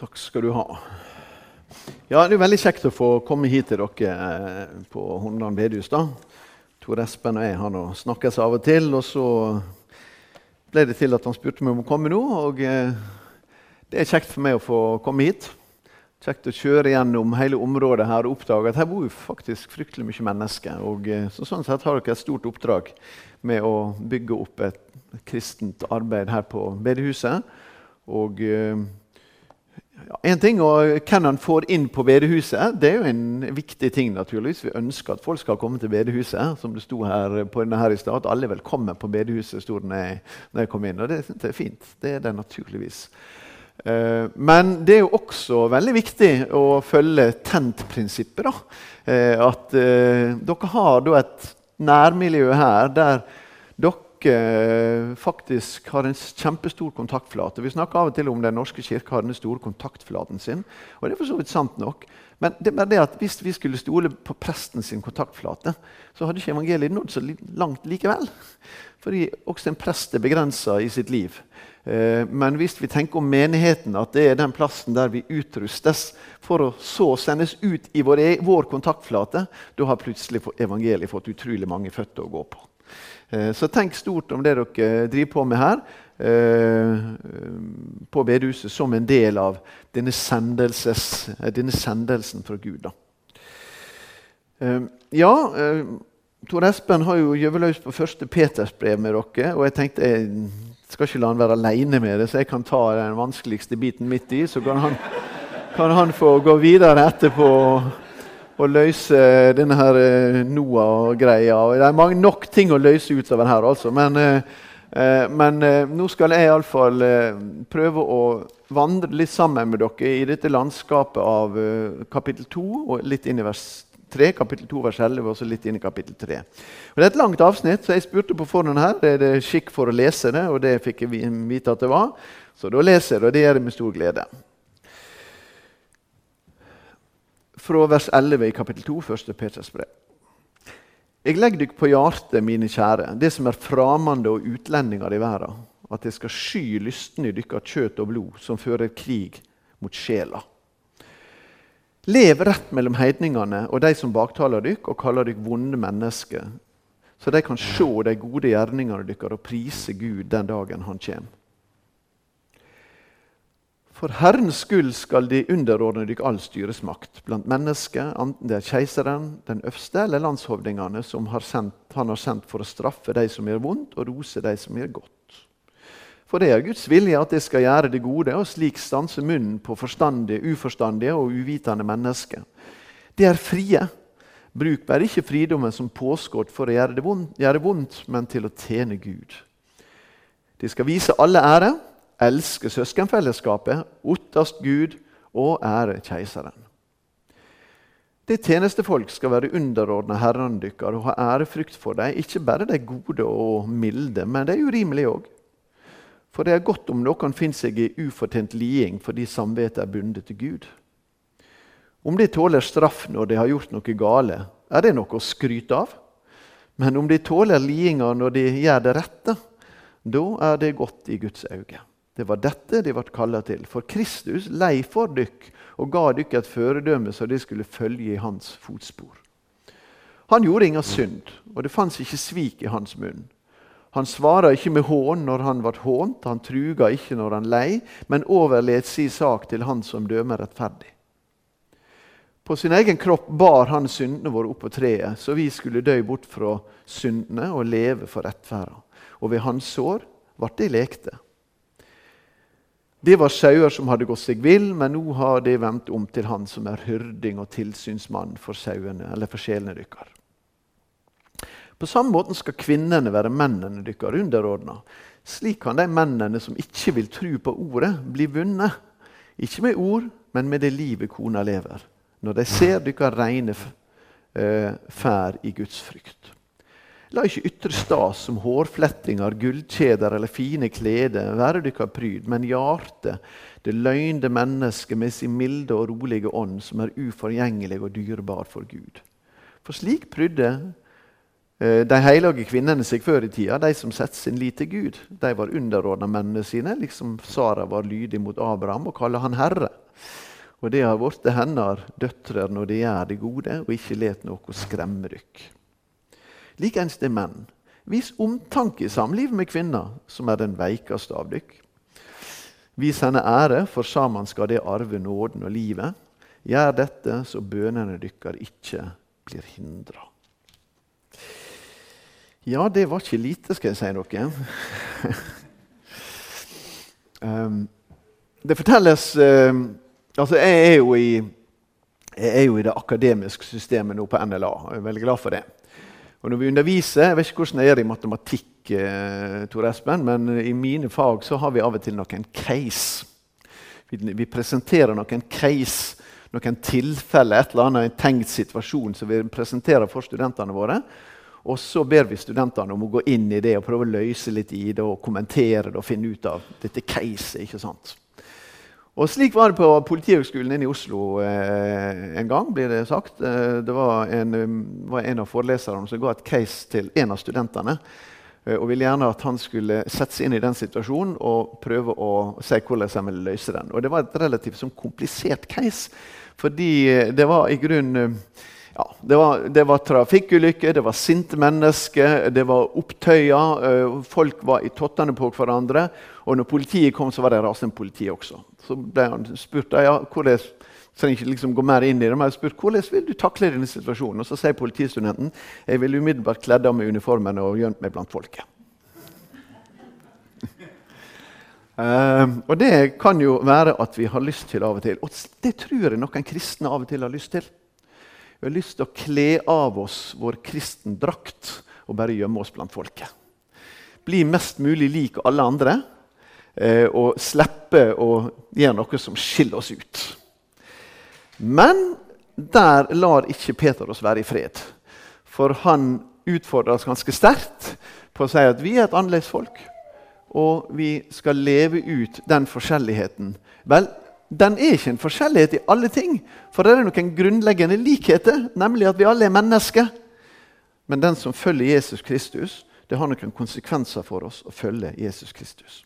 Takk skal du ha. Ja, Det er veldig kjekt å få komme hit til dere eh, på Hornland bedehus. da. Tor Espen og jeg har nå snakkes av og til, og så ble det til at han spurte meg om å komme nå. og eh, Det er kjekt for meg å få komme hit. Kjekt å kjøre gjennom hele området her og oppdage at her bor jo faktisk fryktelig mye mennesker. og eh, så Sånn sett har dere et stort oppdrag med å bygge opp et kristent arbeid her på bedehuset. Og en ting, og Hvem han får inn på bedehuset, det er jo en viktig ting. naturligvis. Vi ønsker at folk skal komme til bedehuset. Som det sto her på denne her i stad. Alle er velkommen på bedehuset, sto det når jeg, kom inn. Og det synes jeg er fint. Det er det naturligvis. Uh, men det er jo også veldig viktig å følge tent-prinsippet. Uh, at uh, dere har da et nærmiljø her der dere faktisk har en kjempestor kontaktflate. Vi snakker av og til om Den norske kirke har den store kontaktflaten sin. og det er for så vidt sant nok. Men det er det at hvis vi skulle stole på presten sin kontaktflate, så hadde ikke evangeliet nådd så langt likevel. Fordi også en prest er begrensa i sitt liv. Eh, men hvis vi tenker om menigheten, at det er den plassen der vi utrustes for å så sendes ut i vår, e-, vår kontaktflate, da har plutselig evangeliet fått utrolig mange føtter å gå på. Eh, så tenk stort om det dere driver på med her eh, på bedehuset som en del av denne, eh, denne sendelsen fra Gud. Da. Ja, Tor Espen har jo gjøvet løs på første Peters brev med dere. Og jeg tenkte jeg skal ikke la han være aleine med det, så jeg kan ta den vanskeligste biten midt i. Så kan han, kan han få gå videre etterpå å løse denne her eh, Noah-greia. Det er mange nok ting å løse utover her, altså. Men, eh, eh, men nå skal jeg iallfall prøve å vandre litt sammen med dere i dette landskapet av kapittel 2 og litt inn i vers 3, kapittel 2, vers 11, og så litt inn i kapittel 3. Og det er et langt avsnitt, så jeg spurte på forhånd her, det er det skikk for å lese det, og det fikk jeg vite at det var. Så da leser jeg og det gjør jeg med stor glede. Fra vers 11 i kapittel 2, første Peters brev. Jeg legger dykk på hjertet, mine kjære, det som er framande og utlendinger i verden, at jeg skal sky lysten i dykkar kjøtt og blod, som fører krig mot sjela. Lev rett mellom heidningene og de som baktaler dykk og kaller dykk vonde mennesker, så de kan se de gode gjerningene dykkar og prise Gud den dagen han kommer. For Herrens skyld skal De underordne dere all styresmakt blant mennesker, enten det er keiseren, den øverste eller landshovdingene som har sendt, han har sendt for å straffe de som gjør vondt, og rose de som gjør godt. For det er Guds vilje at det skal gjøre det gode, og slik stanse munnen på forstandige, uforstandige og uvitende mennesker. De er frie. Bruk bare ikke fridommen som påskudd for å gjøre, det vondt, gjøre vondt, men til å tjene Gud. De skal vise alle ære elske søskenfellesskapet, ottast Gud og ære keiseren. De tjenestefolk skal være underordna herrene deres og ha ærefrykt for dem, ikke bare de gode og milde, men de urimelige òg. For det er godt om noen finner seg i ufortjent liding fordi samvittet er bundet til Gud. Om de tåler straff når de har gjort noe gale, er det noe å skryte av. Men om de tåler lidinga når de gjør det rette, da er det godt i Guds øyne. Det var dette de ble kalla til. For Kristus lei for dykk og ga dykk et føredømme så de skulle følge i hans fotspor. Han gjorde inga synd, og det fantes ikke svik i hans munn. Han svara ikke med hån når han ble hånt, han truga ikke når han lei, men overlet si sak til han som dømer rettferdig. På sin egen kropp bar han syndene våre opp på treet, så vi skulle dø bort fra syndene og leve for rettferda. Og ved hans sår ble de lekte. Det var sauer som hadde gått seg vill, men nå har de vendt om til han som er hyrding og tilsynsmann for sauene, eller for sjelene deres. På samme måte skal kvinnene være mennene deres underordna. Slik kan de mennene som ikke vil tro på ordet, bli vunnet. Ikke med ord, men med det livet kona lever. Når de ser dere reine fær i Guds frykt. La ikke ytre stas som hårflettinger, gullkjeder eller fine kleder være dykkar pryd, men hjartet, det løgnde mennesket med sin milde og rolige ånd, som er uforgjengelig og dyrebar for Gud. For slik prydde Eh, de hellige kvinnene seg før i tida, de som setter sin lit til Gud, de var underordna mennene sine, liksom Sara var lydig mot Abraham og kaller han herre. Og det har blitt hennes døtre når de gjør det gode, og ikke let noe skremme dykk. Likeens det menn. Vis omtanke i samlivet med kvinner, som er den veikeste av dykk. Vis henne ære, for sammen skal det arve nåden og livet. Gjør dette, så bønene dykkar ikke blir hindra. Ja, det var ikke lite, skal jeg si dere. um, det fortelles um, Altså, jeg er, jo i, jeg er jo i det akademiske systemet nå på NLA. og Jeg er veldig glad for det. Og når vi underviser, Jeg vet ikke hvordan det er i matematikk, eh, Tor Espen, men i mine fag så har vi av og til noen case. Vi, vi presenterer noen case, noen tilfeller, et eller annet, en tenkt situasjon som vi presenterer for studentene våre. Og så ber vi studentene om å gå inn i det og prøve å løse litt i det og kommentere det og finne ut av dette caset. ikke sant? Og Slik var det på Politihøgskolen inne i Oslo eh, en gang. blir Det sagt. Eh, det var en, um, var en, av foreleserne som ga et case til en av studentene. Eh, og ville gjerne at han skulle sette seg inn i den situasjonen og prøve å se hvordan han ville løse den. Og Det var et relativt sånn, komplisert case, fordi eh, det var i grunnen ja, det var, det var trafikkulykker, det var sinte mennesker, det var opptøyer. Eh, folk var i tottene på hverandre. Og når politiet kom, så var det rasende politi også. Så ble han spurt ja, hvordan, trenger ikke liksom gå mer inn i det, men jeg spurt, hvordan vil du takle denne situasjonen. Og Så sier politistudenten jeg vil umiddelbart kledd av meg uniformen og gjemt meg blant folket. uh, og det kan jo være at vi har lyst til av og til. Og det tror jeg noen kristne av og til har lyst til. Vi har lyst til å kle av oss vår kristendrakt og bare gjemme oss blant folket. Bli mest mulig lik alle andre eh, og slippe å gjøre noe som skiller oss ut. Men der lar ikke Peter oss være i fred. For han utfordrer oss ganske sterkt på å si at vi er et annerledes folk. Og vi skal leve ut den forskjelligheten. Vel, den er ikke en forskjellighet i alle ting. For det er noen grunnleggende likheter, nemlig at vi alle er mennesker. Men den som følger Jesus Kristus, det har noen konsekvenser for oss å følge Jesus Kristus.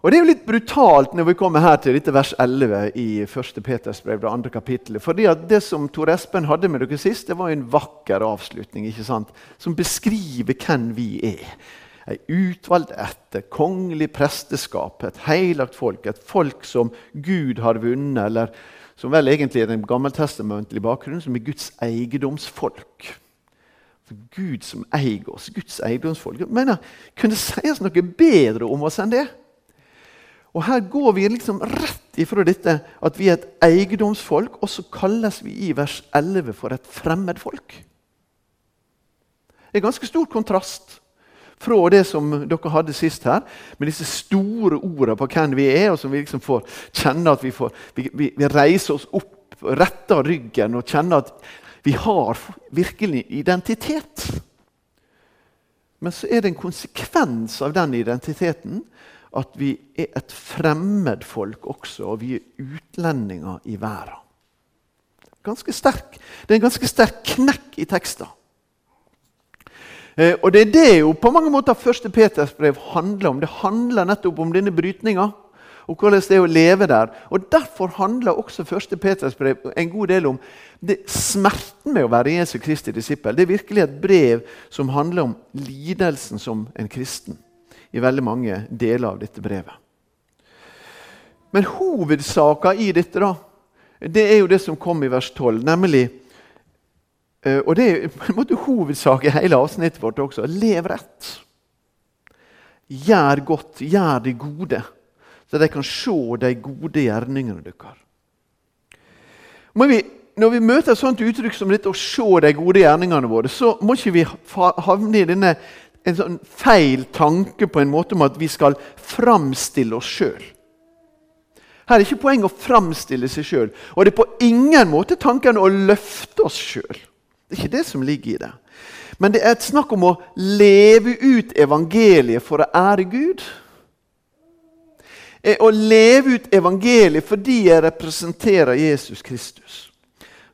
Og Det er jo litt brutalt når vi kommer her til dette vers 11 i 1. Peters brev. det andre kapittelet. Fordi at Det som Tor Espen hadde med dere sist, det var en vakker avslutning ikke sant? som beskriver hvem vi er. Ei utvalgt etter, kongelig presteskap, et heilagt folk. Et folk som Gud har vunnet, eller som vel egentlig er den gammeltestamentlige bakgrunnen, som er Guds eiendomsfolk. Gud som eier oss, Guds eiendomsfolk. Men Kunne det sies noe bedre om oss enn det? Og Her går vi liksom rett ifra dette at vi er et eiendomsfolk, og så kalles vi i vers 11 for et fremmedfolk. Det er ganske stor kontrast fra det som dere hadde sist her, med disse store ordene på hvem vi er, og som vi liksom får kjenne at vi, får, vi, vi, vi reiser oss opp, retter ryggen og kjenner at vi har virkelig identitet. Men så er det en konsekvens av den identiteten at vi er et fremmedfolk også, og vi er utlendinger i verden. Ganske sterk. Det er en ganske sterk knekk i teksten. Eh, og Det er det jo på mange måter første Peters brev handler om. Det handler nettopp om denne brytninga og hvordan det er å leve der. Og Derfor handler også første Peters brev en god del om det, smerten med å være Jesu Kristi disippel. Det er virkelig et brev som handler om lidelsen som en kristen i veldig mange deler av dette brevet. Men hovedsaka i dette da, det er jo det som kom i vers 12, nemlig Og det er på en måte hovedsak i hele avsnittet vårt også. Lev rett. Gjør godt, gjør det gode, så de kan se de gode gjerningene deres. når vi møter et sånt uttrykk som dette å se de gode gjerningene våre, så må ikke vi havne i denne en sånn feil tanke på en måte om at vi skal framstille oss sjøl. Her er ikke poenget å framstille seg sjøl. Og det er på ingen måte tanken å løfte oss sjøl. Det er ikke det som ligger i det. Men det er et snakk om å leve ut evangeliet for å ære Gud. Å leve ut evangeliet fordi jeg representerer Jesus Kristus.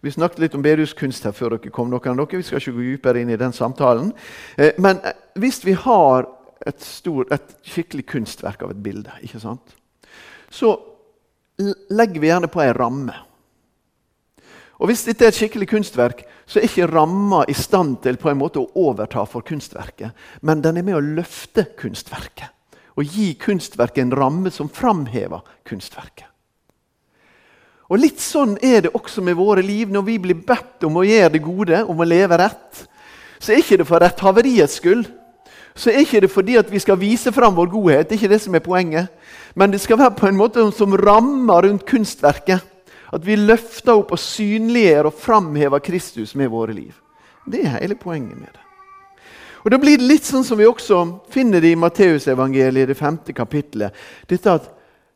Vi snakket litt om bedehuskunst her før dere kom. noen av dere. Vi skal ikke gå dypere inn i den samtalen. Eh, men eh, hvis vi har et, stor, et skikkelig kunstverk av et bilde, så legger vi gjerne på ei ramme. Og Hvis dette er et skikkelig kunstverk, så er ikke ramma i stand til på en måte å overta for kunstverket, men den er med å løfte kunstverket. Og gi kunstverket en ramme som framhever kunstverket. Og Litt sånn er det også med våre liv. Når vi blir bedt om å gjøre det gode, om å leve rett, så er ikke det for retthaveriets skyld. Så er ikke det fordi at vi skal vise fram vår godhet. Det er ikke det som er poenget. Men det skal være på en måte som rammer rundt kunstverket. At vi løfter opp og synliggjør og framhever Kristus med våre liv. Det er hele poenget med det. Og Da blir det litt sånn som vi også finner det i Matteusevangeliet, det femte kapittelet. Dette at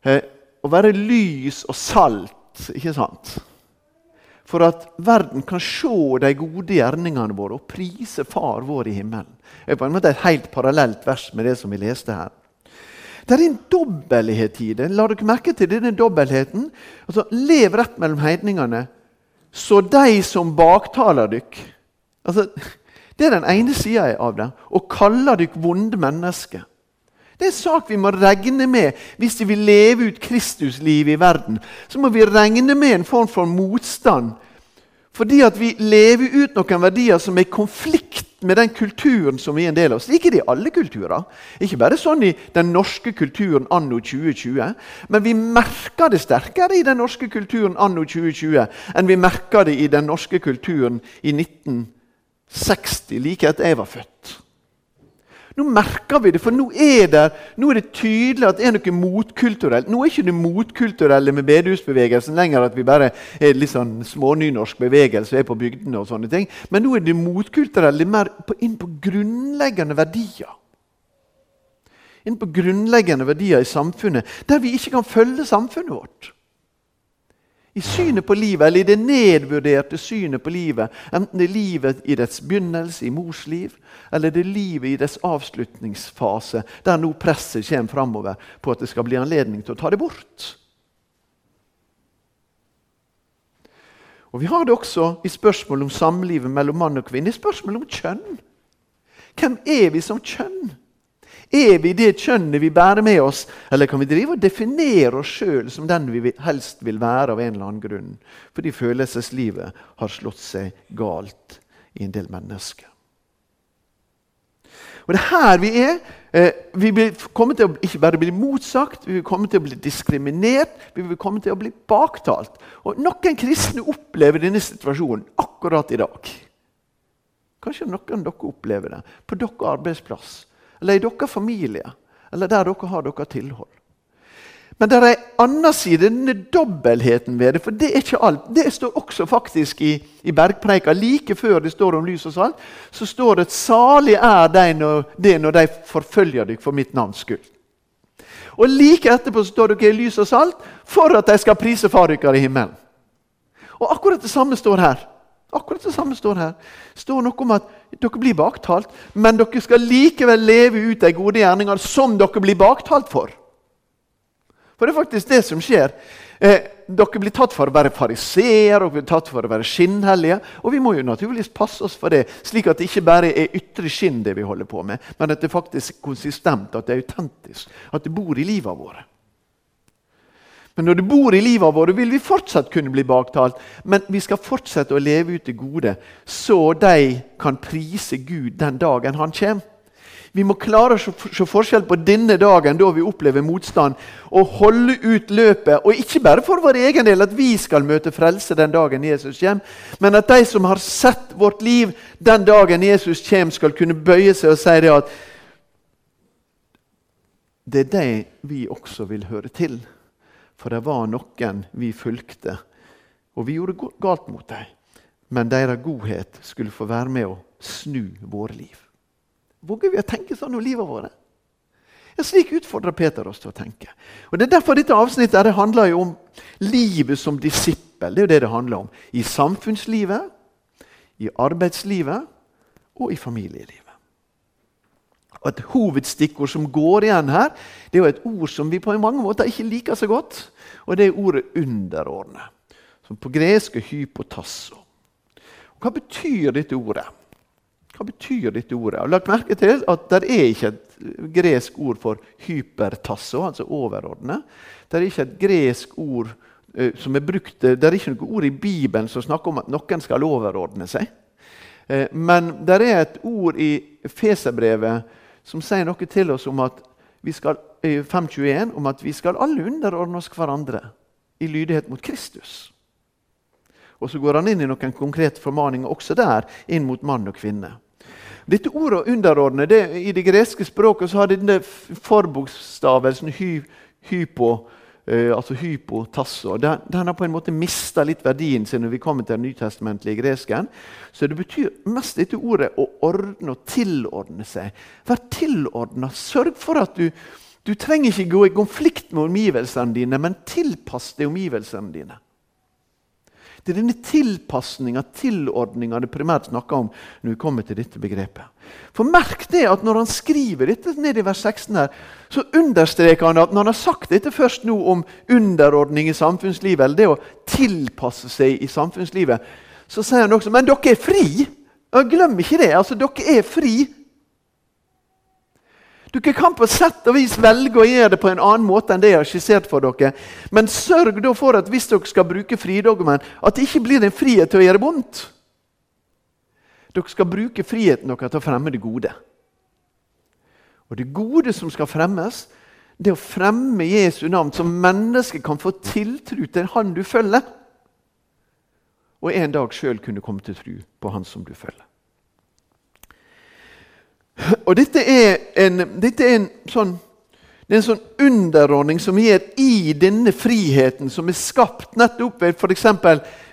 eh, å være lys og salt ikke sant? For at verden kan se de gode gjerningene våre og prise Far vår i himmelen. Det er på en måte et helt parallelt vers med det som vi leste her. Det er en dobbelthet i det. La dere merke til denne dobbeltheten. Altså, Lev rett mellom heidningene, så de som baktaler dykk altså, Det er den ene sida av det. Og kaller dykk vonde mennesker. Det er en sak vi må regne med hvis vi vil leve ut Kristuslivet i verden. Så må vi regne med en form for motstand. Fordi at vi lever ut noen verdier som er i konflikt med den kulturen som vi er en del av. Slik er det i alle kulturer. Ikke bare sånn i den norske kulturen anno 2020. Men vi merker det sterkere i den norske kulturen anno 2020 enn vi merker det i den norske kulturen i 1960, like etter jeg var født. Nå merker vi det, for nå er det, nå er det tydelig at det er noe motkulturelt. Nå er ikke det motkulturelle med bedehusbevegelsen lenger at vi bare er litt sånn smånynorsk bevegelse og er på bygdene. og sånne ting. Men nå er det motkulturelle mer på, inn på grunnleggende verdier. Inn på grunnleggende verdier i samfunnet, der vi ikke kan følge samfunnet vårt i synet på livet, eller i det nedvurderte synet på livet. Enten det er livet i dets begynnelse, i mors liv, eller det er livet i dets avslutningsfase, der nå presset kommer framover på at det skal bli anledning til å ta det bort. Og Vi har det også i spørsmål om samlivet mellom mann og kvinne, i spørsmål om kjønn. Hvem er vi som kjønn? Er vi det kjønnet vi bærer med oss, eller kan vi drive og definere oss sjøl som den vi helst vil være av en eller annen grunn? Fordi følelseslivet har slått seg galt i en del mennesker. Og det er her vi er. Eh, vi vil komme til å ikke bare bli motsagt, vi vil komme til å bli diskriminert, vi vil komme til å bli baktalt. Og Noen kristne opplever denne situasjonen akkurat i dag. Kanskje noen av dere opplever det på deres arbeidsplass eller i deres familie, eller der dere har deres tilhold. Men det er en annen side, denne dobbeltheten ved det. For det er ikke alt. Det står også faktisk i, i Bergpreika. Like før det står om lys og salt, så står det at 'Salig er det når, det når de forfølger dere for mitt navns skyld'. Og like etterpå står dere i lys og salt for at de skal prise Far dere i himmelen. Og akkurat det samme står her. Akkurat det samme står her. Det står noe om at dere blir baktalt, men dere skal likevel leve ut de gode gjerningene som dere blir baktalt for. For det er faktisk det som skjer. Eh, dere blir tatt for å være fariseer dere blir tatt for å være skinnhellige. Og vi må jo naturligvis passe oss for det, slik at det ikke bare er ytre skinn det vi holder på med, men at det faktisk er konsistent, at det er autentisk, at det bor i livet våre. Men når det bor i livet vårt, vil vi fortsatt kunne bli baktalt. Men vi skal fortsette å leve ut det gode, så de kan prise Gud den dagen han kommer. Vi må klare å se forskjell på denne dagen, da vi opplever motstand, og holde ut løpet. Og ikke bare for vår egen del, at vi skal møte frelse den dagen Jesus kommer, men at de som har sett vårt liv den dagen Jesus kommer, skal kunne bøye seg og si det at det er det vi også vil høre til. For det var noen vi fulgte, og vi gjorde galt mot dem. Men deres godhet skulle få være med å snu våre liv. Våger vi å tenke sånn om livet vårt? Ja, slik utfordrer Peter oss til å tenke. Og Det er derfor dette avsnittet det handler jo om livet som disippel. Det er jo det det handler om. I samfunnslivet, i arbeidslivet og i familielivet. Og Et hovedstikkord som går igjen her, det er jo et ord som vi på mange måter ikke liker så godt. Og det er ordet 'underordne', som på gresk er hypotasso. Hva betyr dette ordet? Hva betyr dette ordet? Jeg har Lagt merke til at Det er ikke et gresk ord for hypertasso, altså overordnet. Det er ikke et gresk ord uh, som er brukt, det er ikke noe ord i Bibelen som snakker om at noen skal overordne seg. Uh, men det er et ord i Feserbrevet som sier noe til oss om at vi skal, 521, om at vi skal alle underordne oss hverandre i lydighet mot Kristus. Og så går han inn i noen konkrete formaninger også der, inn mot mann og kvinne. Dette ordet 'underordne' det, I det greske språket så har denne forbokstavelsen hy, hypo, eh, altså hypotasso den, den, har på en måte mista litt verdien sin når vi kommer til den nytestamentlige gresken. Så det betyr mest dette ordet å ordne og tilordne seg. Vær tilordna. Sørg for at du du trenger ikke gå i konflikt med omgivelsene dine, men tilpass deg omgivelsene dine. Det er denne tilpasninga, tilordninga, det primært snakker om når vi kommer til dette begrepet. For Merk det at når han skriver dette ned i vers 16, her, så understreker han at når han har sagt dette først nå om underordning i samfunnslivet, eller det å tilpasse seg i samfunnslivet, så sier han også men dere er fri. Glem ikke det. altså Dere er fri dere kan på sett og vis velge å gjøre det på en annen måte enn det jeg har skissert for dere. Men sørg da for at hvis dere skal bruke fridogmen, at det ikke blir en frihet til å gjøre vondt. Dere skal bruke friheten deres til å fremme det gode. Og det gode som skal fremmes, det å fremme Jesu navn, så mennesket kan få tiltro til Han du følger. Og en dag sjøl kunne komme til tro på Han som du følger. Og dette er en, dette er en sånn det er en sånn underordning som gir i denne friheten som er skapt nettopp ved f.eks.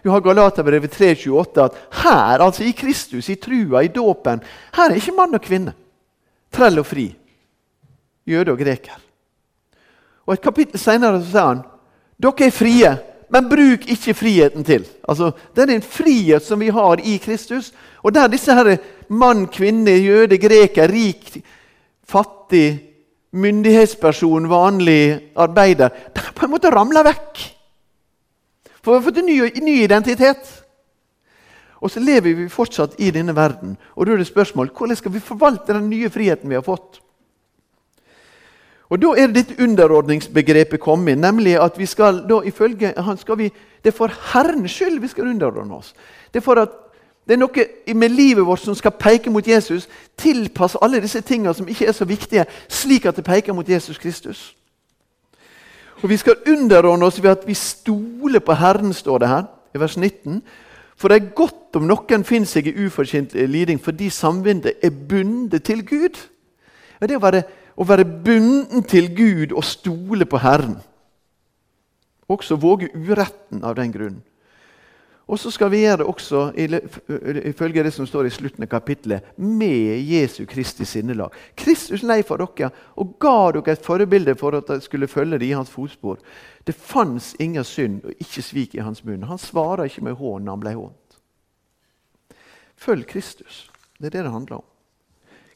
Vi har Galaterbrevet 3,28 at her, altså i Kristus, i trua, i dåpen, her er ikke mann og kvinne. Trell og fri. Jøde og greker. Og Et kapittel senere så sier han dere er frie, men bruk ikke friheten til. Altså, Det er en frihet som vi har i Kristus. Og der disse her mann, kvinne, jøde, greker, rik, fattig, myndighetsperson, vanlig arbeider De har på en måte ramla vekk. For vi har fått en ny, ny identitet. Og så lever vi fortsatt i denne verden. Og da er det spørsmål hvordan skal vi forvalte den nye friheten vi har fått. Og Da er det dette underordningsbegrepet kommet nemlig at vi skal da ifølge han skal vi, Det er for Herrens skyld vi skal underordne oss. Det er, for at, det er noe med livet vårt som skal peke mot Jesus. Tilpasse alle disse tingene som ikke er så viktige, slik at det peker mot Jesus Kristus. Og Vi skal underordne oss ved at vi stoler på Herren, står det her i vers 19. For det er godt om noen finner seg i ufortjent liding fordi samvindet er bundet til Gud. Ja, det å være å være bunden til Gud og stole på Herren. Også våge uretten av den grunn. Og så skal vi gjøre det også, ifølge det som står i slutten av kapittelet, med Jesu Kristi sinnelag. Kristus lei for dere og ga dere et forbilde for at dere skulle følge det i hans fotspor. Det fantes ingen synd og ikke svik i hans munn. Han svarer ikke med hån når han ble hånt. Følg Kristus. Det er det det handler om.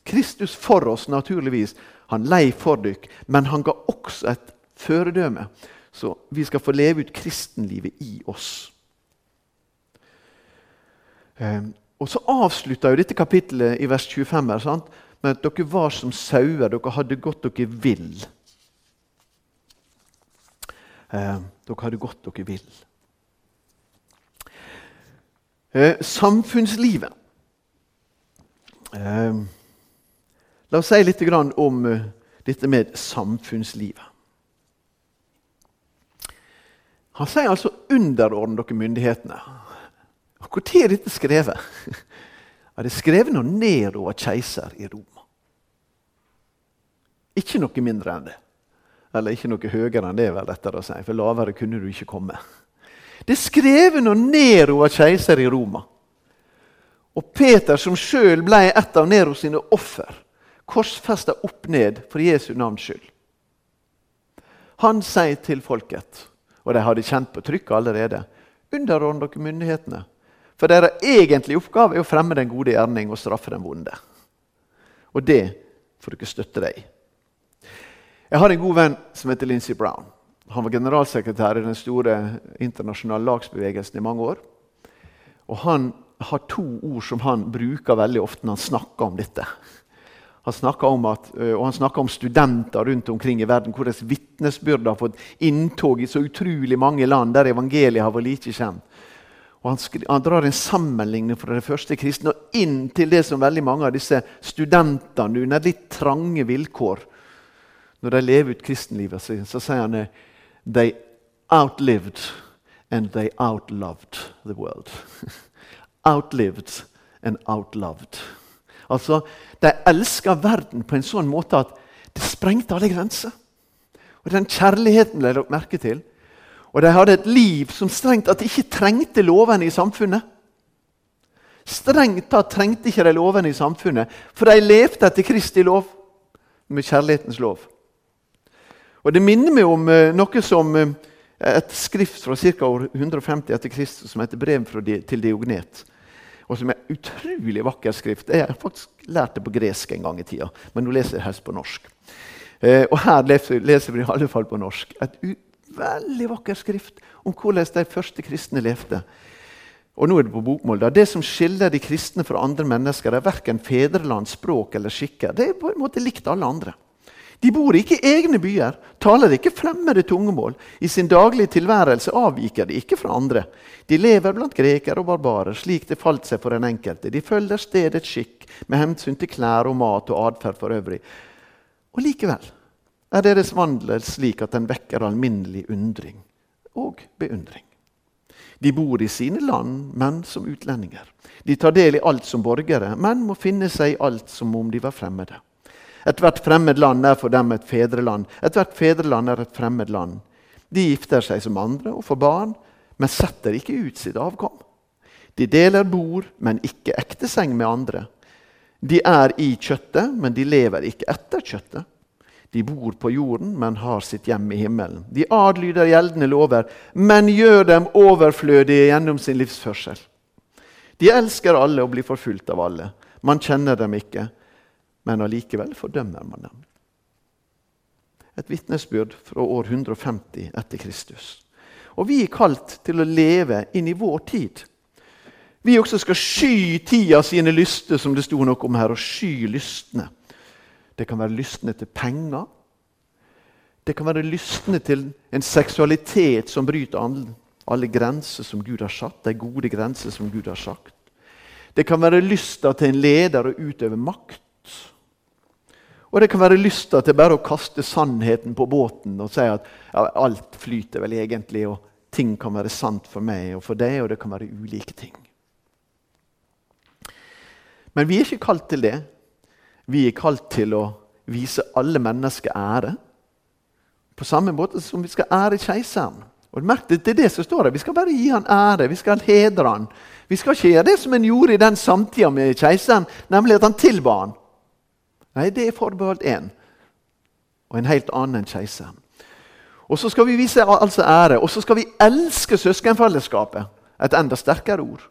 Kristus for oss, naturligvis. Han lei for dykk, men han ga også et føredømme. Så vi skal få leve ut kristenlivet i oss. Um, og Så avslutter jo dette kapittelet i vers 25 her, sant? med at dere var som sauer, dere hadde gått dere vill. Um, dere hadde gått dere vill. Uh, samfunnslivet. La oss si litt om eh, dette med samfunnslivet. Han sier altså 'underordne dere myndighetene'. Når er dette skrevet? Ja, det er skrevet når Nero var keiser i Roma. Ikke noe mindre enn det. Eller ikke noe høyere enn det, vel rettere å si, for lavere kunne du ikke komme. Det er skrevet når Nero var keiser i Roma. Og Peter, som sjøl ble et av Nero sine offer, korsfesta opp ned for Jesu navns skyld. Han sier til folket, og de hadde kjent på trykket allerede, underordn dere myndighetene. For deres egentlige oppgave er å fremme den gode gjerning og straffe den vonde. Og det får dere støtte deg i. Jeg har en god venn som heter Lincy Brown. Han var generalsekretær i den store internasjonale lagsbevegelsen i mange år. Og Han har to ord som han bruker veldig ofte når han snakker om dette. Han snakker om, at, han snakker om studenter rundt omkring i verden, hvordan vitnesbyrd har fått inntog i så utrolig mange land der evangeliet har vært like kjent. Og han, han, drar en sammenligning fra det første kristne og inn til det som veldig mange av disse studentene under litt trange vilkår Når de lever ut kristenlivet, så, så sier han They outlived and they outloved the world. outlived and outloved. Altså, De elska verden på en sånn måte at det sprengte alle grenser. Og Den kjærligheten ble lagt merke til. Og de hadde et liv som strengt de ikke trengte lovene i samfunnet. Strengt tatt trengte ikke de lovene i samfunnet, for de levde etter Kristi lov, med kjærlighetens lov. Og Det minner meg om uh, noe som uh, et skrift fra ca. år 150 etter Kristus som heter 'Brev til Diognet' og som er utrolig vakker skrift. Jeg har faktisk lært det på gresk en gang i tida, men nå leser jeg helst på norsk. Eh, og her leser, vi i alle fall på norsk. Et veldig vakker skrift om hvordan de første kristne levde. Og nå er det på bokmål. Da. Det som skiller de kristne fra andre mennesker, er verken fedreland, språk eller skikker. Det er på en måte likt alle andre. De bor ikke i egne byer, taler ikke fremmede tungemål. I sin daglige tilværelse avviker de ikke fra andre. De lever blant grekere og barbarer, slik det falt seg for den enkelte. De følger stedets skikk med hensyn til klær og mat og atferd for øvrig. Og likevel er deres vandel slik at den vekker alminnelig undring og beundring. De bor i sine land, men som utlendinger. De tar del i alt som borgere, men må finne seg i alt som om de var fremmede. Ethvert fremmed land er for dem et fedreland. Ethvert fedreland er et fremmed land. De gifter seg som andre og får barn, men setter ikke ut sitt avkom. De deler bord, men ikke ekteseng med andre. De er i kjøttet, men de lever ikke etter kjøttet. De bor på jorden, men har sitt hjem i himmelen. De adlyder gjeldende lover, men gjør dem overflødige gjennom sin livsførsel. De elsker alle og blir forfulgt av alle. Man kjenner dem ikke men allikevel fordømmer man dem. Et vitnesbyrd fra år 150 etter Kristus. Og vi er kalt til å leve inn i vår tid. Vi også skal sky tida sine lyster, som det sto noe om her. og sky lystne. Det kan være lystne til penger. Det kan være lystne til en seksualitet som bryter alle, alle grenser som Gud har satt. De gode grenser som Gud har sagt. Det kan være lysta til en leder å utøve makt. Og det kan være lysta til bare å kaste sannheten på båten og si at ja, alt flyter vel egentlig, og ting kan være sant for meg og for deg, og det kan være ulike ting. Men vi er ikke kalt til det. Vi er kalt til å vise alle mennesker ære. På samme måte som vi skal ære keiseren. Og merk Det er det som står her. Vi skal bare gi han ære, vi skal hedre han. Vi skal ikke gjøre det som en gjorde i den samtida med keiseren, nemlig at han tilba han. Nei, det er forbeholdt én, og en helt annen enn keiseren. Og så skal vi vise altså ære, og så skal vi elske søskenfellesskapet. Et enda sterkere ord.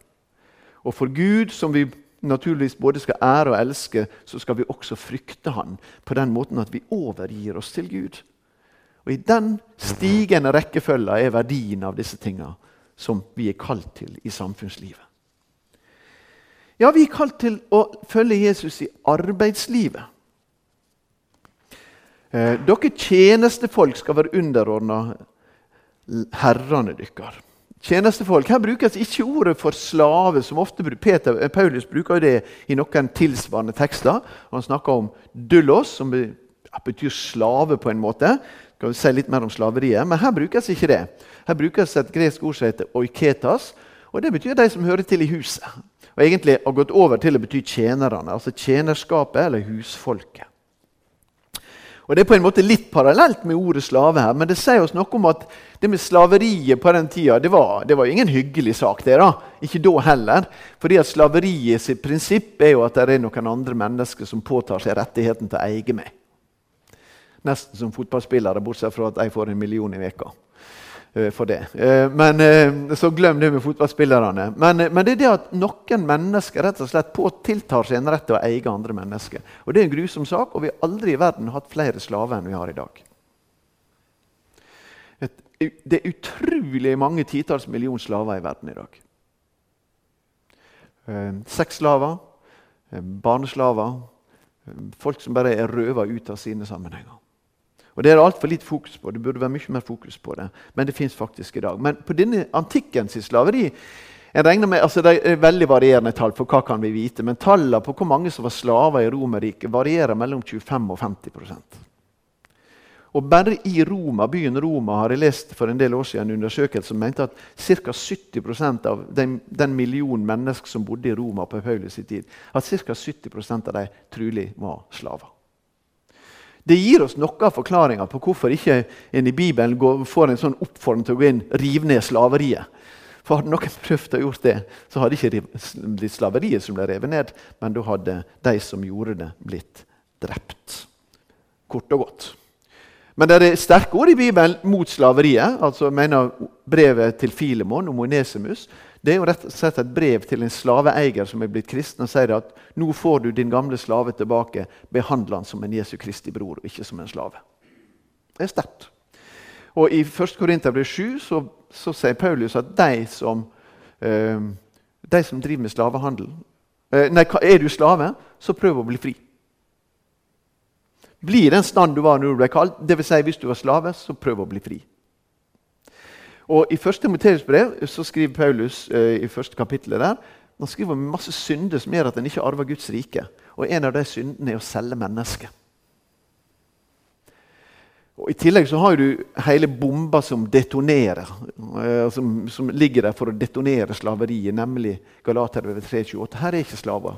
Og for Gud, som vi naturligvis både skal ære og elske, så skal vi også frykte Han på den måten at vi overgir oss til Gud. Og I den stigende rekkefølga er verdien av disse tinga som vi er kalt til i samfunnslivet. Ja, vi er kalt til å følge Jesus i arbeidslivet. Eh, dere tjenestefolk skal være underordna herrene deres. Tjenestefolk, Her brukes ikke ordet for slave, som ofte Peter, eh, Paulus bruker det i noen tilsvarende tekster. Han snakker om dullos, som betyr slave på en måte. Skal vi si litt mer om slaveriet, Men her brukes ikke det. Her brukes et gresk ord som heter oiketas. og Det betyr de som hører til i huset og egentlig har gått over til å bety tjenerne, altså tjenerskapet eller husfolket. Og Det er på en måte litt parallelt med ordet slave her, men det sier oss noe om at det med slaveriet på den tida det var, det var ingen hyggelig sak. det da. Ikke da heller. Fordi at Slaveriet sitt prinsipp er jo at det er noen andre mennesker som påtar seg rettigheten til å eie meg. Nesten som fotballspillere, bortsett fra at jeg får en million i veka. Eh, for det. Eh, men, eh, så glem det med fotballspillerne. Men, men, det er det at noen mennesker rett og slett tiltar seg en rett til å eie andre mennesker. Og Det er en grusom sak, og vi har aldri i verden hatt flere slaver enn vi har i dag. Et, det er utrolig mange titalls millioner slaver i verden i dag. sexslaver, barneslaver, folk som bare er røva ut av sine sammenhenger. Og Det er det altfor lite fokus på. Det burde være mye mer fokus på det. Men det fins faktisk i dag. Men på denne antikkens slaveri jeg regner med, altså Det er veldig varierende tall, for hva kan vi vite, men tallene på hvor mange som var slaver i Romerriket, varierer mellom 25 og 50% og Bare i Roma, byen Roma har jeg lest for en del år siden en undersøkelse som mente at ca. 70% av den, den millionen mennesker som bodde i Roma på Paulus' tid, at ca. 70% av dem trolig var slaver. Det gir oss noe av forklaringa på hvorfor ikke en i Bibelen går, får en sånn oppfordring til å gå inn rive ned slaveriet. For Hadde noen prøvd å gjort det, så hadde ikke blitt slaveriet som ble revet ned, men da hadde de som gjorde det, blitt drept. Kort og godt. Men det er sterke ord i Bibelen mot slaveriet. altså mener Brevet til Filemon om Onesimus det er jo rett og slett et brev til en slaveeier som er blitt kristen, og sier at nå får du din gamle slave tilbake. Behandle han som en Jesu Kristi bror, og ikke som en slave. Det er sterkt. Og I 1. Korinterbrev 7 så, så, sier Paulus at de som, eh, de som driver med slavehandel eh, Nei, er du slave, så prøv å bli fri. Bli den stand du var når du ble kalt. Dvs. Si, hvis du var slave, så prøv å bli fri. Og I første Timoteus brev så skriver Paulus eh, i første kapittelet der, han skriver om masse synder som gjør at en ikke arver Guds rike. Og En av de syndene er å selge mennesker. Og I tillegg så har du hele bomba som detonerer, eh, som, som, ligger der for å detonere slaveriet, nemlig Galaterbrevet 328. Her er ikke slaver.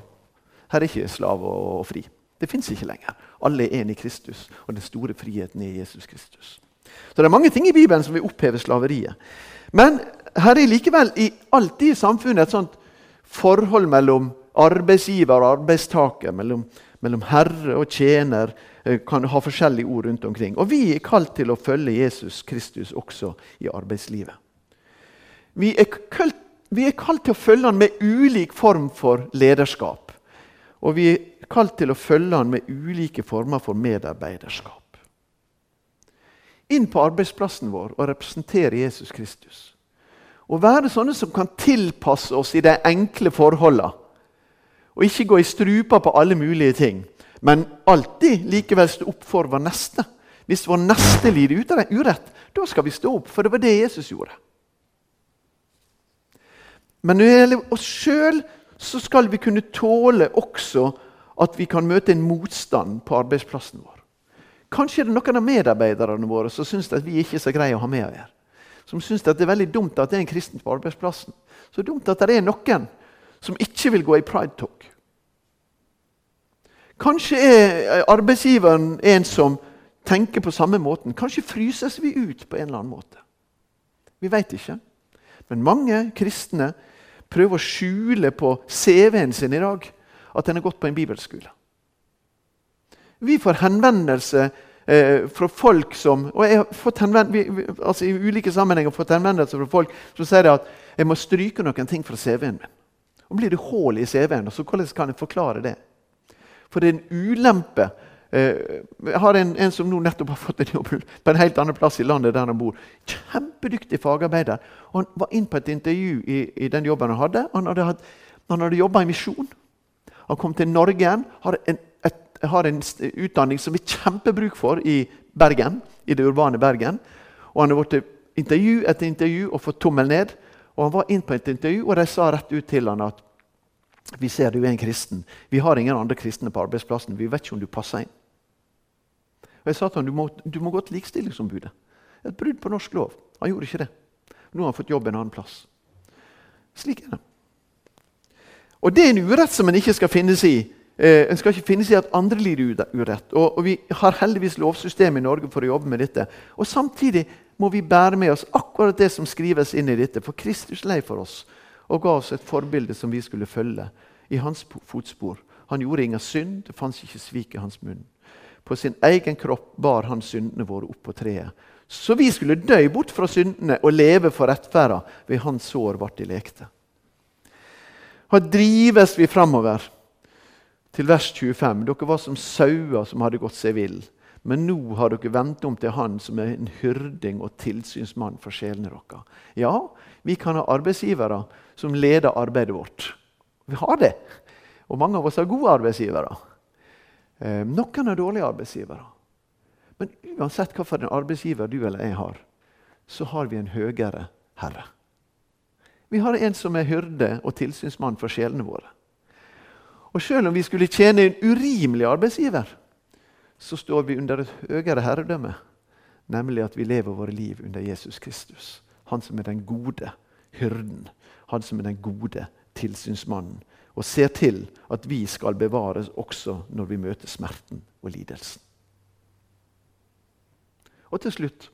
Her er ikke slaver og fri. Det fins ikke lenger. Alle er en i Kristus, og den store friheten er Jesus Kristus. Så det er mange ting i Bibelen som vil oppheve slaveriet. Men her er likevel i, alltid i samfunnet et sånt forhold mellom arbeidsgiver og arbeidstaker, mellom, mellom herre og tjener, Eh, kan ha forskjellige ord rundt omkring. Og vi er kalt til å følge Jesus Kristus også i arbeidslivet. Vi er kalt, vi er kalt til å følge han med ulik form for lederskap. Og vi er kalt til å følge han med ulike former for medarbeiderskap. Inn på arbeidsplassen vår og representere Jesus Kristus. Å være sånne som kan tilpasse oss i de enkle forholdene. Og ikke gå i strupa på alle mulige ting men alltid likevel stå opp for vår neste. Hvis vår neste lider ut av urett, da skal vi stå opp, for det var det Jesus gjorde. Men når det gjelder oss sjøl, så skal vi kunne tåle også at vi kan møte en motstand på arbeidsplassen vår. Kanskje er det noen av medarbeiderne våre som syns at vi ikke er så greie å ha med å gjøre. Som syns det er veldig dumt at det er en kristen på arbeidsplassen. Så dumt at det er noen som ikke vil gå i pride-talk. Kanskje er arbeidsgiveren en som tenker på samme måten. Kanskje fryses vi ut på en eller annen måte. Vi veit ikke. Men mange kristne prøver å skjule på CV-en sin i dag at en har gått på en bibelskole. Vi får henvendelse eh, fra folk som og jeg har fått vi, altså I ulike sammenhenger fått henvendelse fra folk som sier at jeg må stryke noen ting fra CV-en min. Og blir det hull i CV-en, så hvordan kan jeg forklare det? For det er en ulempe. Eh, jeg har en, en, som nå nettopp har fått en jobb på en helt annen plass i landet der han bor. Kjempedyktig fagarbeider. Og han var inn på et intervju i, i den jobben han hadde. Han hadde, hatt, hadde jobba i misjon. Han kom til Norge igjen. Har en, et, har en utdanning som vi kjempebruk for i Bergen, i det urbane Bergen. Og han har blitt intervju etter intervju og fått tommel ned. Og han var inn på et intervju, og de sa rett ut til han at vi ser du er en kristen. Vi har ingen andre kristne på arbeidsplassen. Vi vet ikke om du passer inn. Og Jeg sa til han, du må, du må gå til Likestillingsombudet. Et brudd på norsk lov. Han gjorde ikke det. Nå har han fått jobb en annen plass. Slik er det. Og det er en urett som en ikke skal finnes i. Eh, en skal ikke finnes i at andre lider urett. Og, og Vi har heldigvis lovsystem i Norge for å jobbe med dette. Og Samtidig må vi bære med oss akkurat det som skrives inn i dette. For Kristus lei for oss og ga oss et forbilde som vi skulle følge i hans fotspor. Han gjorde ingen synd, det fantes ikke svik i hans munn. På sin egen kropp bar han syndene våre opp på treet. Så vi skulle dø bort fra syndene og leve for rettferda. Ved hans sår ble de lekte. Her drives vi framover til vers 25. Dere var som sauer som hadde gått seg vill. Men nå har dere vendt om til Han som er en hyrding og tilsynsmann for sjelene deres. Ja, vi kan ha arbeidsgivere som leder arbeidet vårt. Vi har det. Og mange av oss har gode arbeidsgivere. Eh, noen er dårlige arbeidsgivere. Men uansett hvilken arbeidsgiver du eller jeg har, så har vi en høyere herre. Vi har en som er hyrde og tilsynsmann for sjelene våre. Og selv om vi skulle tjene en urimelig arbeidsgiver, så står vi under et høyere herredømme, nemlig at vi lever våre liv under Jesus Kristus. Han som er den gode hyrden, han som er den gode tilsynsmannen, og ser til at vi skal bevares også når vi møter smerten og lidelsen. Og til slutt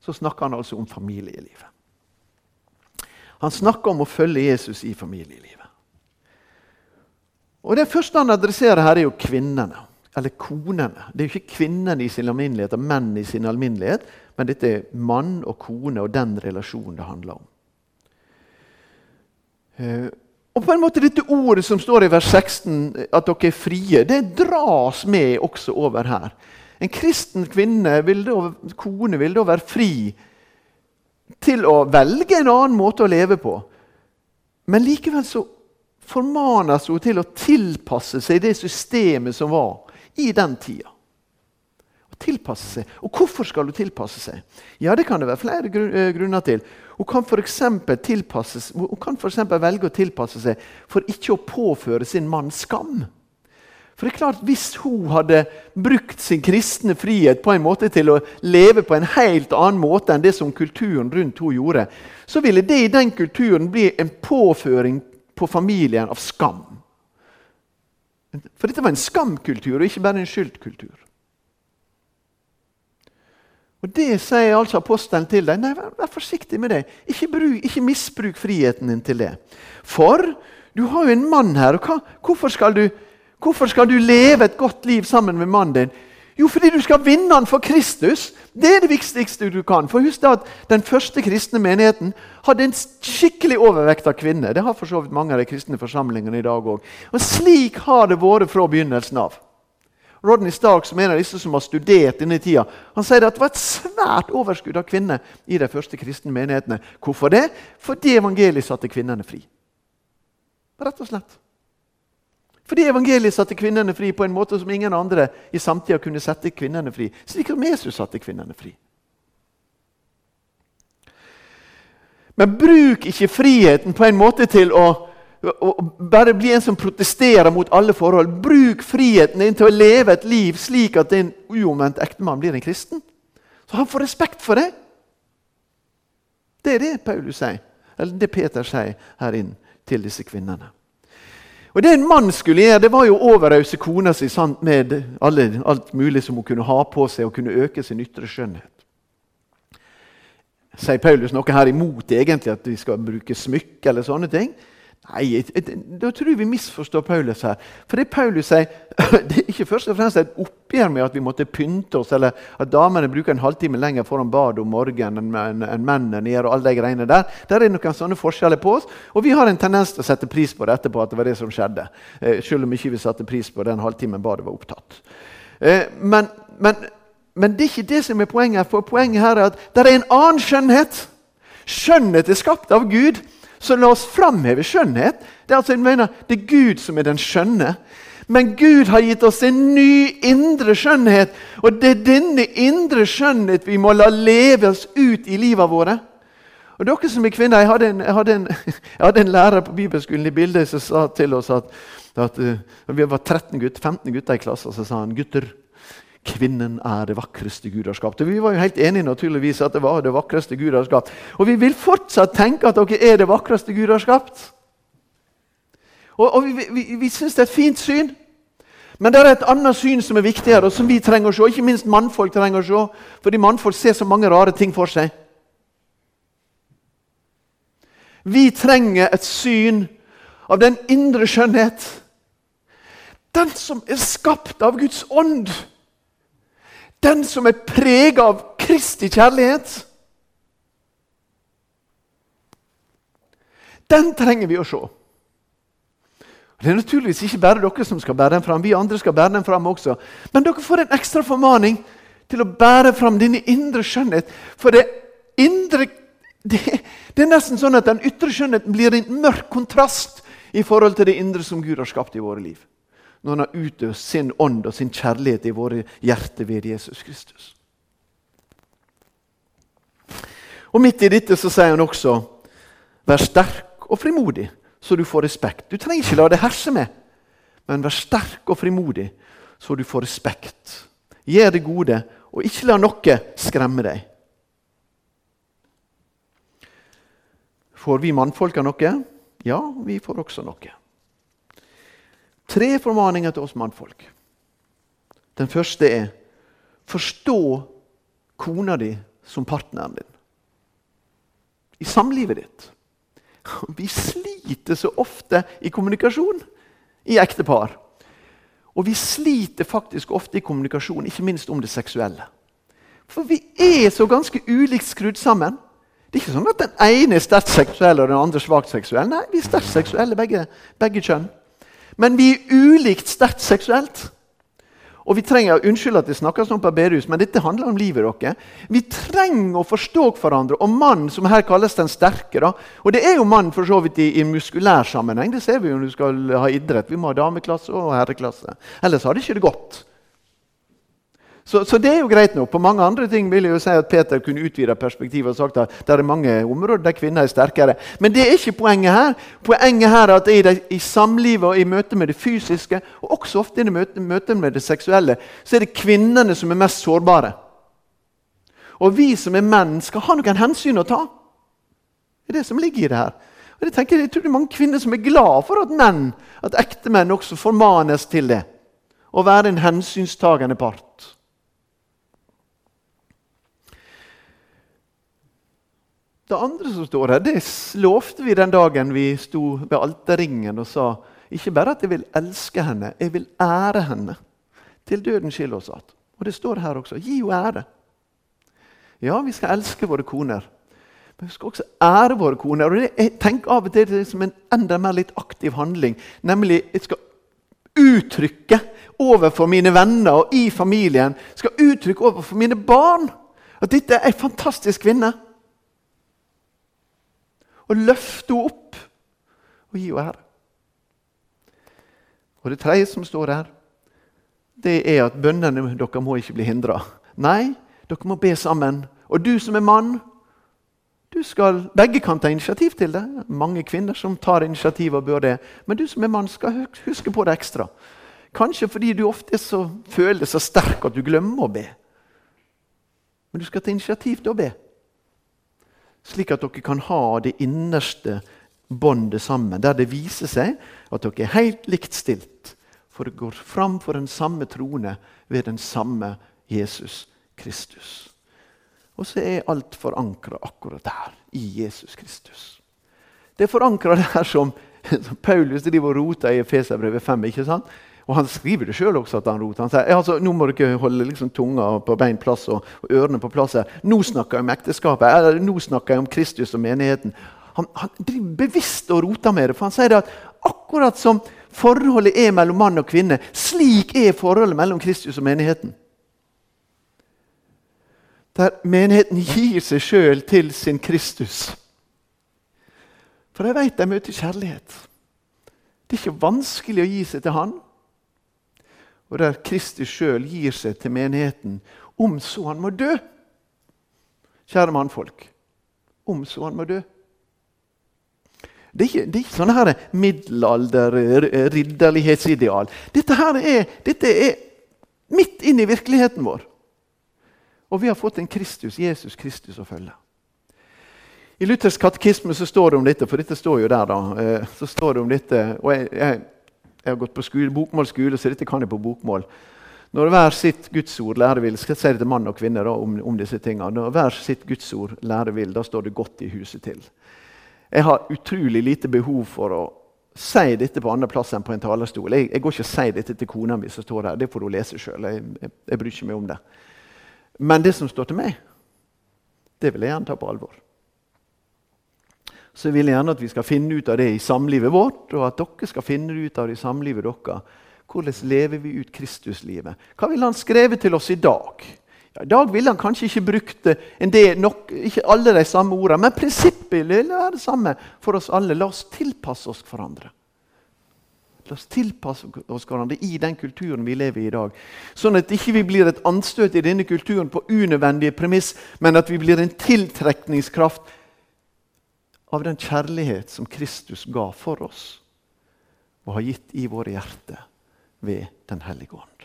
så snakker han altså om familielivet. Han snakker om å følge Jesus i familielivet. Og Det første han adresserer her, er jo kvinnene. Eller konene. Det er jo ikke kvinnene i sin alminnelighet og menn i sin alminnelighet, men dette er mann og kone og den relasjonen det handler om. Eh, og på en måte Dette ordet som står i vers 16, at dere er frie, det dras med også over her. En kristen kvinne vil da, kone vil da være fri til å velge en annen måte å leve på. Men likevel så formanes hun til å tilpasse seg det systemet som var i den tida. Tilpasse seg. Og hvorfor skal hun tilpasse seg? Ja, Det kan det være flere eh, grunner til. Hun kan f.eks. velge å tilpasse seg for ikke å påføre sin mann skam. For det er klart, Hvis hun hadde brukt sin kristne frihet på en måte til å leve på en helt annen måte enn det som kulturen rundt henne gjorde, så ville det i den kulturen bli en påføring på familien av skam. For dette var en skamkultur, og ikke bare en skyldkultur. Og Det sier altså apostelen til deg. Nei, vær, vær forsiktig med det. Ikke, bruk, ikke, misbruk friheten din til det. For du har jo en mann her. og hva, hvorfor skal du Hvorfor skal du leve et godt liv sammen med mannen din? Jo, fordi du skal vinne han for Kristus. Det er det viktigste du kan. For husk at Den første kristne menigheten hadde en skikkelig overvekt av kvinner. Det har for så vidt mange av de kristne forsamlingene i dag òg. Og slik har det vært fra begynnelsen av. Rodney Stark, som en av disse som har studert denne tida, han sier at det var et svært overskudd av kvinner i de første kristne menighetene. Hvorfor det? Fordi evangeliet satte kvinnene fri. Rett og slett. Fordi evangeliet satte kvinnene fri på en måte som ingen andre i samtida kunne sette kvinnene fri. Slik som Jesus satte kvinnene fri. Men bruk ikke friheten på en måte til å, å bare bli en som protesterer mot alle forhold. Bruk friheten din til å leve et liv slik at din uomvendt ektemann blir en kristen. Så han får respekt for det. Det er det Paulus sier, eller det Peter sier her inn til disse kvinnene. Og Det en mann skulle gjøre, det var jo å overrause kona si med alle, alt mulig som hun kunne ha på seg, og kunne øke sin ytre skjønnhet. Sier Paulus noe her imot egentlig at vi skal bruke smykke eller sånne ting? Nei, Da tror jeg vi misforstår Paulus her. For det Paulus sier, det er ikke først og fremst et oppgjør med at vi måtte pynte oss, eller at damene bruker en halvtime lenger foran badet om morgenen enn mennene gjør. og alle de greiene Der Der er noen sånne forskjeller på oss, og vi har en tendens til å sette pris på det etterpå. at det var det som skjedde, eh, Selv om ikke vi satte pris på den halvtimen badet var opptatt. Eh, men, men, men det er ikke det som er poenget. for Poenget her er at det er en annen skjønnhet. Skjønnhet er skapt av Gud. Så la oss framheve skjønnhet. Det er, altså, jeg mener, det er Gud som er den skjønne. Men Gud har gitt oss en ny indre skjønnhet. Og det er denne indre skjønnhet vi må la leve oss ut i livet våre. Og dere som er kvinner, Jeg hadde en, jeg hadde en, jeg hadde en lærer på bibelskolen i bildet som sa til oss at, at uh, vi var 13 gutter, 15 gutter i klassen, så sa han gutter, Kvinnen er det vakreste Gud har skapt. Og Vi var jo helt enige naturligvis at det var det vakreste Gud har skapt. Og vi vil fortsatt tenke at dere er det vakreste Gud har skapt. Og, og Vi, vi, vi syns det er et fint syn. Men det er et annet syn som er viktigere, og som vi trenger å se. Ikke minst mannfolk trenger å se, fordi mannfolk ser så mange rare ting for seg. Vi trenger et syn av den indre skjønnhet. Den som er skapt av Guds ånd. Den som er prega av Kristi kjærlighet. Den trenger vi å se. Det er naturligvis ikke bare dere som skal bære den fram. Vi andre skal bære den fram også. Men dere får en ekstra formaning til å bære fram dine indre skjønnhet. For det indre det, det, er nesten sånn at den ytre skjønnheten blir en mørk kontrast i forhold til det indre som Gud har skapt i våre liv. Når han har utøst sin ånd og sin kjærlighet i våre hjerter ved Jesus Kristus. Og Midt i dette så sier han også vær sterk og frimodig, så du får respekt. Du trenger ikke la det herse med, men vær sterk og frimodig, så du får respekt. Gjør det gode, og ikke la noe skremme deg. Får vi mannfolka noe? Ja, vi får også noe. Tre formaninger til oss mannfolk. Den første er forstå kona di som partneren din. I samlivet ditt. Vi sliter så ofte i kommunikasjon i ektepar. Og vi sliter faktisk ofte i kommunikasjon, ikke minst om det seksuelle. For vi er så ganske ulikt skrudd sammen. Det er ikke sånn at den ene er sterkt seksuell og den andre svakt seksuell. Nei, vi er sterkt seksuelle, begge, begge kjønn. Men vi er ulikt sterkt seksuelt. Og vi trenger, Unnskyld at det snakkes sånn på bedehus, men dette handler om livet dere. Vi trenger å forstå hverandre. Og mannen, som her kalles den sterke da, Og det er jo mann for så vidt i, i muskulær sammenheng. Det ser vi jo når du skal ha idrett. Vi må ha dameklasse og herreklasse. Ellers har det ikke det gått. Så, så, det er jo greit nok. På mange andre ting vil jeg jo si at Peter kunne utvida perspektivet og sagt at det er mange områder der kvinner er sterkere. Men det er ikke poenget her. Poenget her er at i, det, i samlivet og i møte med det fysiske, og også ofte i møte, møte med det seksuelle, så er det kvinnene som er mest sårbare. Og vi som er menn, skal ha noen hensyn å ta. Det er det som ligger i det her. Og Jeg tenker, jeg tror det er mange kvinner som er glad for at menn, at ektemenn også formanes til det. Å være en hensynstagende part. Det andre som står her, det lovte vi den dagen vi sto ved alterringen og sa ikke bare at jeg vil elske henne, jeg vil ære henne. Til døden skiller oss att. Og det står her også. Gi henne ære. Ja, vi skal elske våre koner. Men vi skal også ære våre koner. Og det, tenker av og til det som en enda mer litt aktiv handling. Nemlig jeg skal uttrykke overfor mine venner og i familien skal uttrykke overfor mine barn at dette er ei fantastisk kvinne og løfte henne opp og gi henne ære. Og Det tredje som står her, det er at bønnene dere må ikke bli hindra. Nei, dere må be sammen. Og du som er mann, du skal, begge kan ta initiativ til det. Mange kvinner som tar initiativ og bør det. Men du som er mann, skal huske på det ekstra. Kanskje fordi du ofte så, føler deg så sterk at du glemmer å be. Men du skal ta initiativ til å be slik at dere kan ha det innerste båndet sammen, der det viser seg at dere er helt likt stilt, for det går fram for den samme trone ved den samme Jesus Kristus. Og så er alt forankra akkurat der, i Jesus Kristus. Det er forankra der som, som Paulus driver og roter i Feserbrevet 5. ikke sant? Og Han skriver det sjøl også. at Han roter. Han sier altså, nå må dere holde liksom tunga på bein plass og, og ørene på plass. her. Nå snakker jeg om ekteskapet. Eller, nå snakker jeg om Kristus og menigheten. Han, han driver bevisst og roter med det. for Han sier at akkurat som forholdet er mellom mann og kvinne, slik er forholdet mellom Kristus og menigheten. Der menigheten gir seg sjøl til sin Kristus. For jeg vet de møter kjærlighet. Det er ikke vanskelig å gi seg til Han og der Kristus sjøl gir seg til menigheten, om så han må dø. Kjære mannfolk, om så han må dø. Det er ikke, det er ikke sånne her middelalder-ridderlighetsideal. Dette her er, dette er midt inn i virkeligheten vår. Og vi har fått en Kristus, Jesus Kristus, å følge. I Luthers katekisme så står det om dette, for dette står jo der. da, eh, så står det om dette, og jeg, jeg jeg har gått på skole, bokmålsskole, så dette kan jeg på bokmål. Når hver sitt gudsord lærer vil, jeg si det til mann og kvinne da, om, om, disse tingene, når hver sitt gudsord lærer vil, da står det godt i huset til. Jeg har utrolig lite behov for å si dette på andre plass enn på en talerstol. Jeg, jeg går ikke og sier dette til kona mi som står her. Det får hun lese sjøl. Jeg, jeg, jeg, bryr ikke meg om det. Men det som står til meg, det vil jeg gjerne ta på alvor så vil jeg gjerne at vi skal finne ut av det i samlivet vårt, og at dere skal finne ut av det i samlivet deres. Hvordan lever vi ut Kristuslivet? Hva ville han skrevet til oss i dag? Ja, I dag ville han kanskje ikke brukt del, nok, ikke alle de samme ordene, men prinsippet vil være det samme for oss alle. La oss tilpasse oss hverandre. La oss tilpasse oss hverandre i den kulturen vi lever i i dag. Sånn at ikke vi blir et anstøt i denne kulturen på unødvendige premiss, men at vi blir en tiltrekningskraft av den kjærlighet som Kristus ga for oss og har gitt i våre hjerter ved Den hellige ånd.